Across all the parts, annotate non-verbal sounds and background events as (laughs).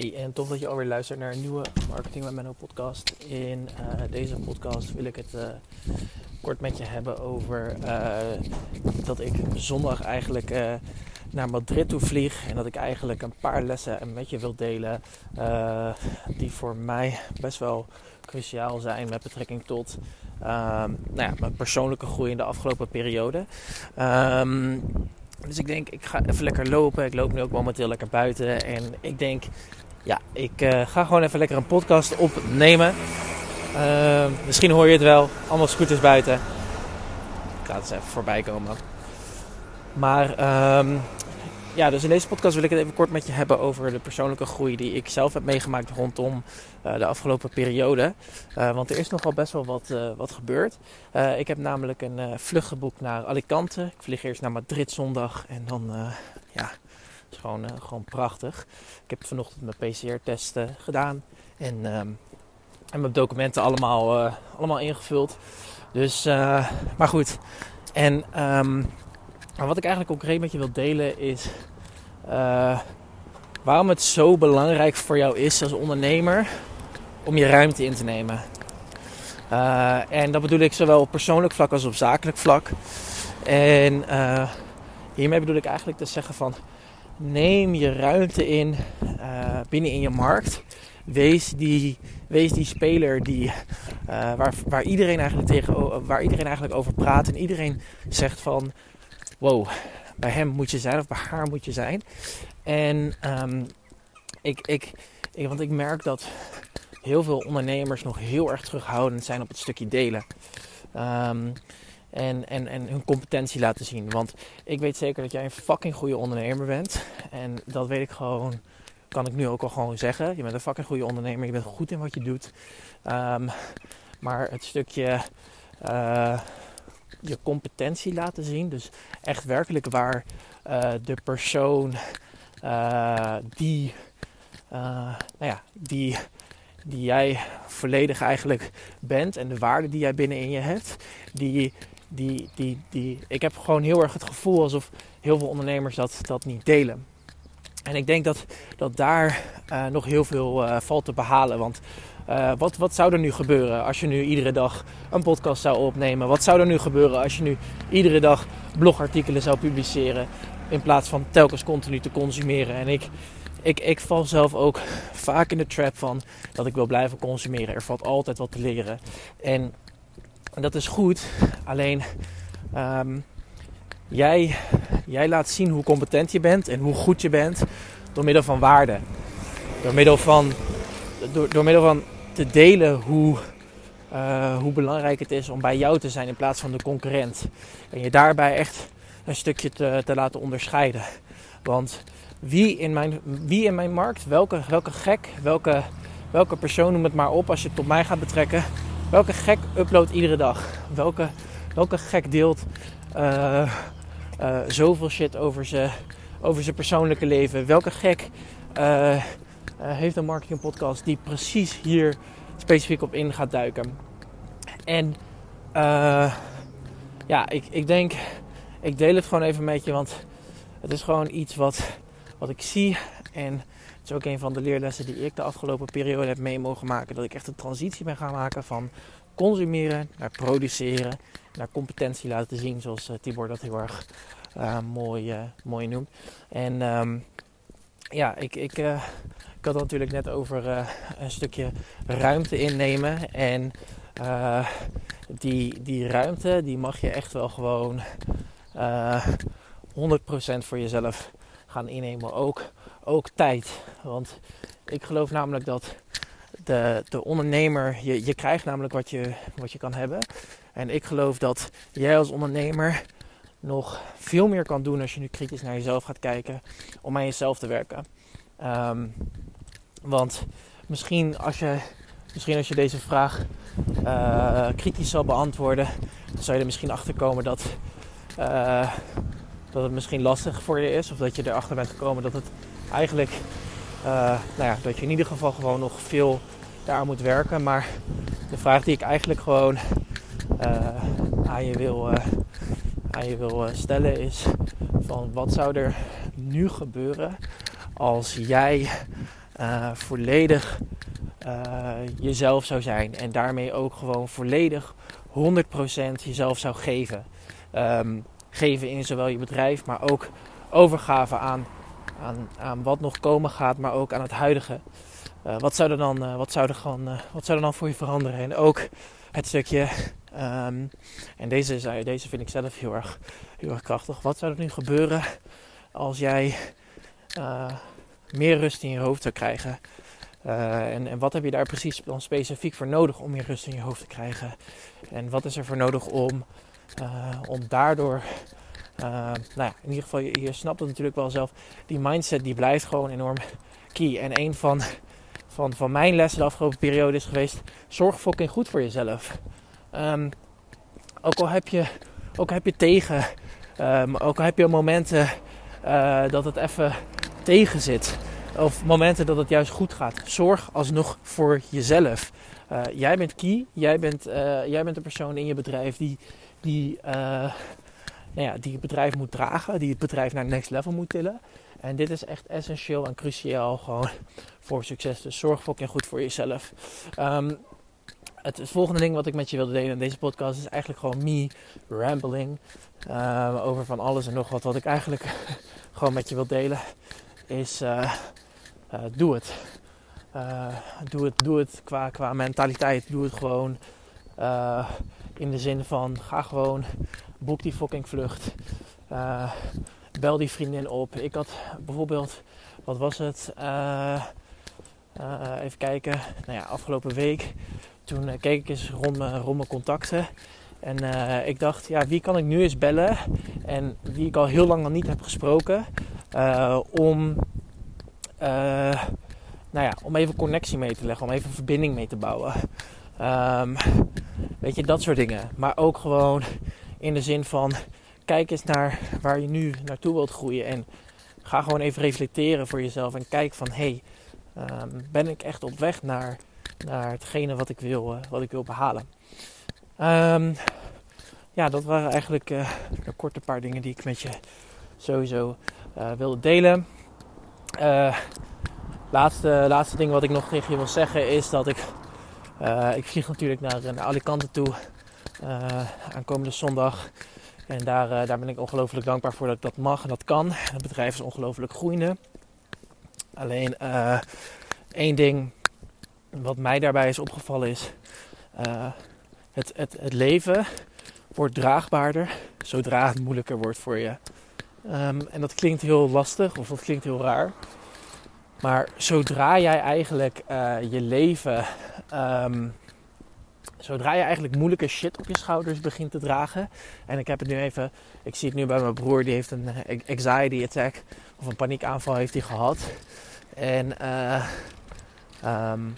Hey, en tof dat je alweer luistert naar een nieuwe Marketing met Menno podcast. In uh, deze podcast wil ik het uh, kort met je hebben over uh, dat ik zondag eigenlijk naar Madrid toe vlieg. En dat ik eigenlijk een paar lessen met je wil delen die voor mij best wel cruciaal zijn met betrekking tot nou ja, mijn persoonlijke groei in de afgelopen periode. Um, dus ik denk, ik ga even lekker lopen. Ik loop nu ook momenteel lekker buiten. En ik denk, ja, ik uh, ga gewoon even lekker een podcast opnemen. Uh, misschien hoor je het wel. Allemaal scooters buiten. Ik laat het even voorbij komen. Maar um, ja, dus in deze podcast wil ik het even kort met je hebben over de persoonlijke groei die ik zelf heb meegemaakt rondom uh, de afgelopen periode. Want er is nogal best wel wat, wat gebeurd. ik heb namelijk een vlucht geboekt naar Alicante. Ik vlieg eerst naar Madrid zondag en dan, ja, is gewoon, gewoon prachtig. Ik heb vanochtend mijn PCR-test gedaan en, um, en mijn documenten allemaal, allemaal ingevuld. Dus, maar goed. En maar wat ik eigenlijk concreet met je wil delen is waarom het zo belangrijk voor jou is als ondernemer om je ruimte in te nemen. En dat bedoel ik zowel op persoonlijk vlak als op zakelijk vlak. En hiermee bedoel ik eigenlijk te zeggen van neem je ruimte in binnen in je markt. Wees die, wees die speler die, waar, waar, iedereen eigenlijk tegen, waar iedereen eigenlijk over praat. En iedereen zegt van wow, bij hem moet je zijn of bij haar moet je zijn. En um, ik, ik, want ik merk dat heel veel ondernemers nog heel erg terughoudend zijn op het stukje delen. Um, en, en, en hun competentie laten zien. Want ik weet zeker dat jij een fucking goede ondernemer bent. En dat weet ik gewoon, kan ik nu ook al gewoon zeggen. Je bent een fucking goede ondernemer. Je bent goed in wat je doet. Um, maar het stukje uh, je competentie laten zien. Dus echt werkelijk waar uh, de persoon uh, die, nou ja, die, die jij volledig eigenlijk bent en de waarde die jij binnenin je hebt, die, die, die, die, ik heb gewoon heel erg het gevoel alsof heel veel ondernemers dat, dat niet delen. En ik denk dat, dat daar nog heel veel valt te behalen. Want uh, wat, wat zou er nu gebeuren als je nu iedere dag een podcast zou opnemen? Wat zou er nu gebeuren als je nu iedere dag blogartikelen zou publiceren? In plaats van telkens continu te consumeren. En ik, ik, ik val zelf ook vaak in de trap van dat ik wil blijven consumeren. Er valt altijd wat te leren. En dat is goed. Alleen um, jij, jij laat zien hoe competent je bent en hoe goed je bent door middel van waarde. Door middel van, door, door middel van te delen hoe, uh, hoe belangrijk het is om bij jou te zijn in plaats van de concurrent. En je daarbij echt een stukje te, te laten onderscheiden. Want wie in mijn, wie in mijn markt, welke, welke gek, welke, welke persoon, noem het maar op als je het tot mij gaat betrekken. Welke gek uploadt iedere dag? Welke, welke gek deelt uh, uh, zoveel shit over zijn over persoonlijke leven? Welke gek uh, heeft een marketingpodcast die precies hier specifiek op in gaat duiken. En ja, ik, ik denk, ik deel het gewoon even met je, want het is gewoon iets wat, wat ik zie. En het is ook een van de leerlessen die ik de afgelopen periode heb mee mogen maken. Dat ik echt een transitie ben gaan maken van consumeren naar produceren, naar competentie laten zien, zoals uh, Tibor dat heel erg uh, mooi, uh, mooi noemt. En um, ja, ik, ik, ik had het natuurlijk net over een stukje ruimte innemen. En die, die ruimte, die mag je echt wel gewoon uh, eh, 100% voor jezelf gaan innemen. Ook, ook tijd. Want ik geloof namelijk dat de, de ondernemer, je, je krijgt namelijk wat je, wat je kan hebben. En ik geloof dat jij als ondernemer nog veel meer kan doen als je nu kritisch naar jezelf gaat kijken om aan jezelf te werken. Um, want misschien als je, misschien als je deze vraag uh, kritisch zal beantwoorden, dan zou je er misschien achter komen dat, uh, dat het misschien lastig voor je is. Of dat je erachter bent gekomen dat het eigenlijk, uh, nou ja, dat je in ieder geval gewoon nog veel daar moet werken. Maar de vraag die ik eigenlijk gewoon aan je wil, aan je wil stellen is van wat zou er nu gebeuren als jij volledig jezelf zou zijn. En daarmee ook gewoon volledig 100% jezelf zou geven. Um, geven in zowel je bedrijf, maar ook overgave aan, aan, aan wat nog komen gaat, maar ook aan het huidige. Uh, wat, zou er dan, uh, wat, zou er gewoon, uh, wat zou er dan voor je veranderen? En ook het stukje, um, en deze, deze vind ik zelf heel erg, heel erg krachtig. Wat zou er nu gebeuren als jij meer rust in je hoofd zou krijgen? en, en wat heb je daar precies dan specifiek voor nodig om meer rust in je hoofd te krijgen? En wat is er voor nodig om om daardoor, nou ja, in ieder geval, je, je, snapt het natuurlijk wel zelf. Die mindset die blijft gewoon enorm key. En een van, van, van mijn lessen de afgelopen periode is geweest: zorg fucking goed voor jezelf. Um, ook al heb je, ook al heb je tegen, um, ook al heb je momenten uh, dat het even tegen zit. Of momenten dat het juist goed gaat. Zorg alsnog voor jezelf. Uh, jij bent key. Jij bent, jij bent de persoon in je bedrijf die, die, nou ja, die het bedrijf moet dragen, die het bedrijf naar next level moet tillen. En dit is echt essentieel en cruciaal gewoon voor succes. Dus zorg fucking goed voor jezelf. Um, het, volgende ding wat ik met je wilde delen in deze podcast is eigenlijk gewoon me rambling um, over van alles en nog wat. Wat ik eigenlijk (laughs) gewoon met je wil delen is uh, uh, doe het. Uh, doe het, doe het qua, qua mentaliteit. Doe het gewoon. In de zin van ga gewoon, boek die fucking vlucht. Uh, bel die vriendin op. Ik had bijvoorbeeld, wat was het? Uh, uh, even kijken. Nou ja, afgelopen week. Toen keek ik eens rond, rond mijn contacten. En ik dacht, ja, wie kan ik nu eens bellen? En wie ik al heel lang nog niet heb gesproken. om, nou ja, om even connectie mee te leggen. Om even verbinding mee te bouwen. Um, weet je, dat soort dingen. Maar ook gewoon in de zin van kijk eens naar waar je nu naartoe wilt groeien. En ga gewoon even reflecteren voor jezelf. En kijk van hé, hey, um, ben ik echt op weg naar, naar hetgene wat ik wil, uh, wat ik wil behalen. Um, ja, dat waren eigenlijk een korte paar dingen die ik met je sowieso uh, wilde delen. laatste, laatste ding wat ik nog tegen je wil zeggen is dat ik uh, ik vlieg natuurlijk naar, Alicante toe uh, aankomende zondag. En daar, uh, daar ben ik ongelooflijk dankbaar voor dat ik dat mag en dat kan. Het bedrijf is ongelooflijk groeiende. Alleen één ding wat mij daarbij is opgevallen is... het, het, het leven wordt draagbaarder zodra het moeilijker wordt voor je. Um, en dat klinkt heel lastig of dat klinkt heel raar. Maar zodra jij eigenlijk uh, je leven, um, zodra je eigenlijk moeilijke shit op je schouders begint te dragen. En ik heb het nu even, ik zie het nu bij mijn broer, die heeft een eh, anxiety attack of een paniekaanval heeft hij gehad. En uh, um,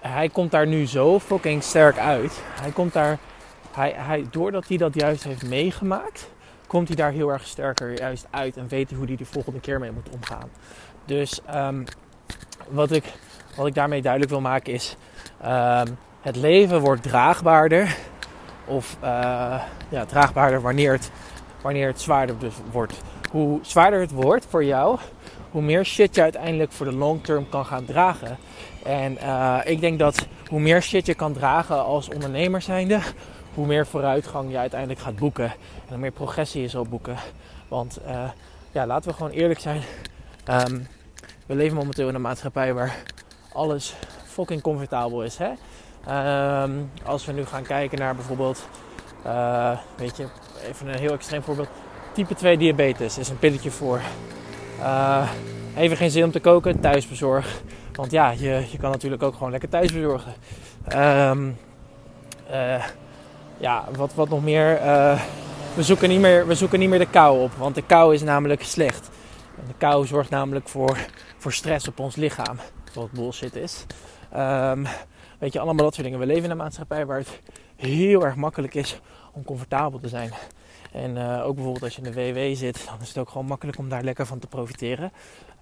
hij komt daar nu zo fucking sterk uit. Hij komt daar, hij, hij, doordat hij dat juist heeft meegemaakt, komt hij daar heel erg sterker juist uit en weet hoe hij de volgende keer mee moet omgaan. Dus um, wat, ik, wat ik daarmee duidelijk wil maken is: um, het leven wordt draagbaarder. Of uh, ja, draagbaarder wanneer het, wanneer het zwaarder dus wordt. Hoe zwaarder het wordt voor jou, hoe meer shit je uiteindelijk voor de long term kan gaan dragen. En uh, ik denk dat hoe meer shit je kan dragen als ondernemer zijnde, hoe meer vooruitgang je uiteindelijk gaat boeken. En hoe meer progressie je zal boeken. Want uh, ja, laten we gewoon eerlijk zijn. Um, we leven momenteel in een maatschappij waar alles fucking comfortabel is. Hè? Um, als we nu gaan kijken naar bijvoorbeeld, uh, weet je, even een heel extreem voorbeeld. Type 2 diabetes is een pilletje voor. Uh, even geen zin om te koken, thuisbezorg. Want ja, je, je kan natuurlijk ook gewoon lekker thuis bezorgen. Um, uh, ja, wat, wat nog meer. Uh, we, zoeken niet meer we zoeken niet meer de kou op, want de kou is namelijk slecht. En de kou zorgt namelijk voor, voor stress op ons lichaam. Wat bullshit is. Um, weet je, allemaal dat soort dingen. We leven in een maatschappij waar het heel erg makkelijk is om comfortabel te zijn. En uh, ook bijvoorbeeld als je in de WW zit, dan is het ook gewoon makkelijk om daar lekker van te profiteren.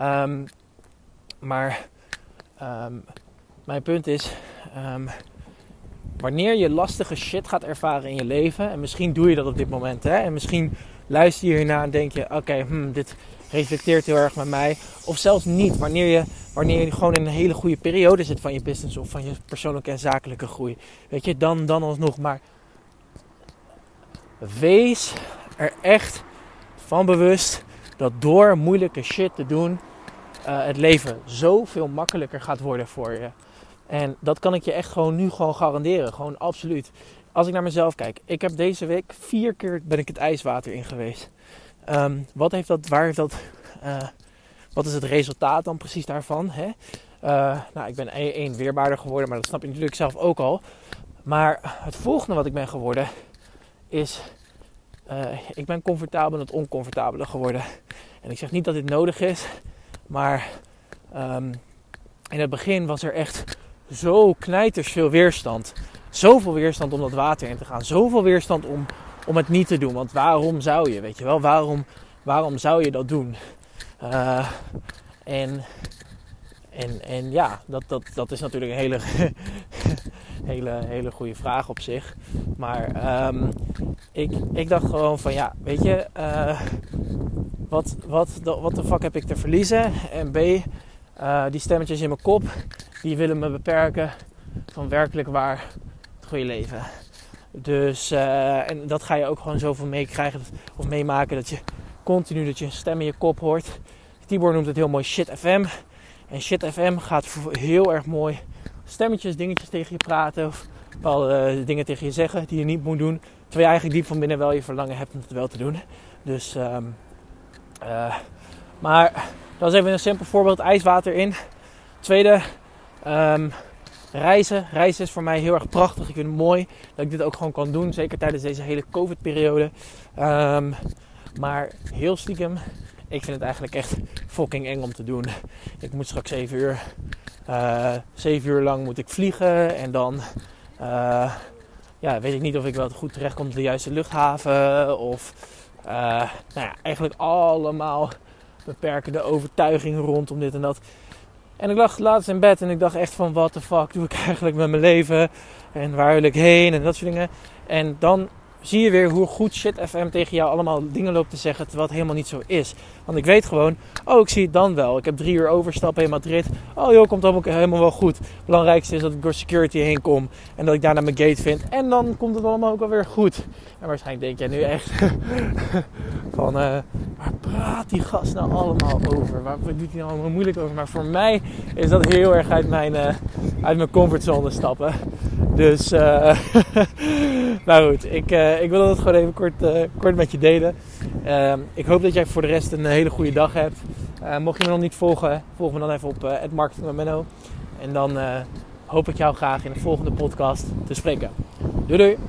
Um, maar um, mijn punt is, wanneer je lastige shit gaat ervaren in je leven, en misschien doe je dat op dit moment, hè, en misschien luister je hierna en denk je: oké, hmm, dit, reflecteert heel erg met mij. Of zelfs niet, wanneer je, wanneer je gewoon in een hele goede periode zit van je business of van je persoonlijke en zakelijke groei. Weet je, dan, dan alsnog. Maar wees er echt van bewust dat door moeilijke shit te doen, uh, het leven zoveel makkelijker gaat worden voor je. En dat kan ik je echt gewoon nu gewoon garanderen. Gewoon absoluut. Als ik naar mezelf kijk. Ik heb deze week vier keer ben ik het ijswater in geweest. Um, wat heeft dat, waar heeft dat, uh, wat is het resultaat dan precies daarvan? Hè? Uh, nou, ik ben één weerbaarder geworden, maar dat snap je natuurlijk zelf ook al. Maar het volgende wat ik ben geworden is, uh, ik ben comfortabel en het oncomfortabele geworden. En ik zeg niet dat dit nodig is, maar um, in het begin was er echt zo knijters veel weerstand. Zoveel weerstand om dat water in te gaan. Zoveel weerstand om, om het niet te doen. Want waarom zou je, weet je wel? Waarom, waarom zou je dat doen? Uh, en, en, en ja, dat, dat, dat is natuurlijk een hele, (laughs) hele, hele goede vraag op zich. Maar um, ik, ik dacht gewoon van ja, weet je, uh, wat, wat, wat de fuck heb ik te verliezen? En B, uh, die stemmetjes in mijn kop, die willen me beperken van werkelijk waar het goede leven. Dus, uh, en dat ga je ook gewoon zoveel meekrijgen of meemaken dat je continu dat je een stem in je kop hoort. Tibor noemt het heel mooi shit FM. En shit FM gaat heel erg mooi stemmetjes, dingetjes tegen je praten of bepaalde dingen tegen je zeggen die je niet moet doen. Terwijl je eigenlijk diep van binnen wel je verlangen hebt om het wel te doen. Dus, um, uh, maar dat is even een simpel voorbeeld. IJswater in. Tweede, um, reizen. Reizen is voor mij heel erg prachtig. Ik vind het mooi dat ik dit ook gewoon kan doen. Zeker tijdens deze hele COVID-periode. Um, maar heel stiekem, ik vind het eigenlijk echt fucking eng om te doen. Ik moet straks 7 uur, uh, 7 uur lang moet ik vliegen. En dan uh, ja, weet ik niet of ik wel goed terecht kom op de juiste luchthaven. Of uh, nou ja, eigenlijk allemaal beperkende overtuigingen rondom dit en dat. En ik lag laatst in bed en ik dacht echt van, what the fuck doe ik (laughs) eigenlijk met mijn leven? En waar wil ik heen? En dat soort dingen. En dan zie je weer hoe goed shit FM tegen jou allemaal dingen loopt te zeggen, het helemaal niet zo is. Want ik weet gewoon, oh, ik zie het dan wel. Ik heb drie uur overstappen in Madrid. Oh joh, komt allemaal helemaal wel goed. Het belangrijkste is dat ik door security heen kom en dat ik daarna mijn gate vind. En dan komt het allemaal ook wel weer goed. En waarschijnlijk denk jij nu echt (laughs) van, uh, waar praat die gast nou allemaal over? Waar doet hij nou allemaal moeilijk over? Maar voor mij is dat heel erg mijn, uh, uit mijn comfortzone stappen. Dus, (laughs) nou goed, ik, uh, ik wil het gewoon even kort, uh, kort met je delen. Ehm, ik hoop dat jij voor de rest een hele goede dag hebt. mocht je me nog niet volgen, volg me dan even op uh, Marketing met Menno. En dan hoop ik jou graag in de volgende podcast te spreken. Doei doei!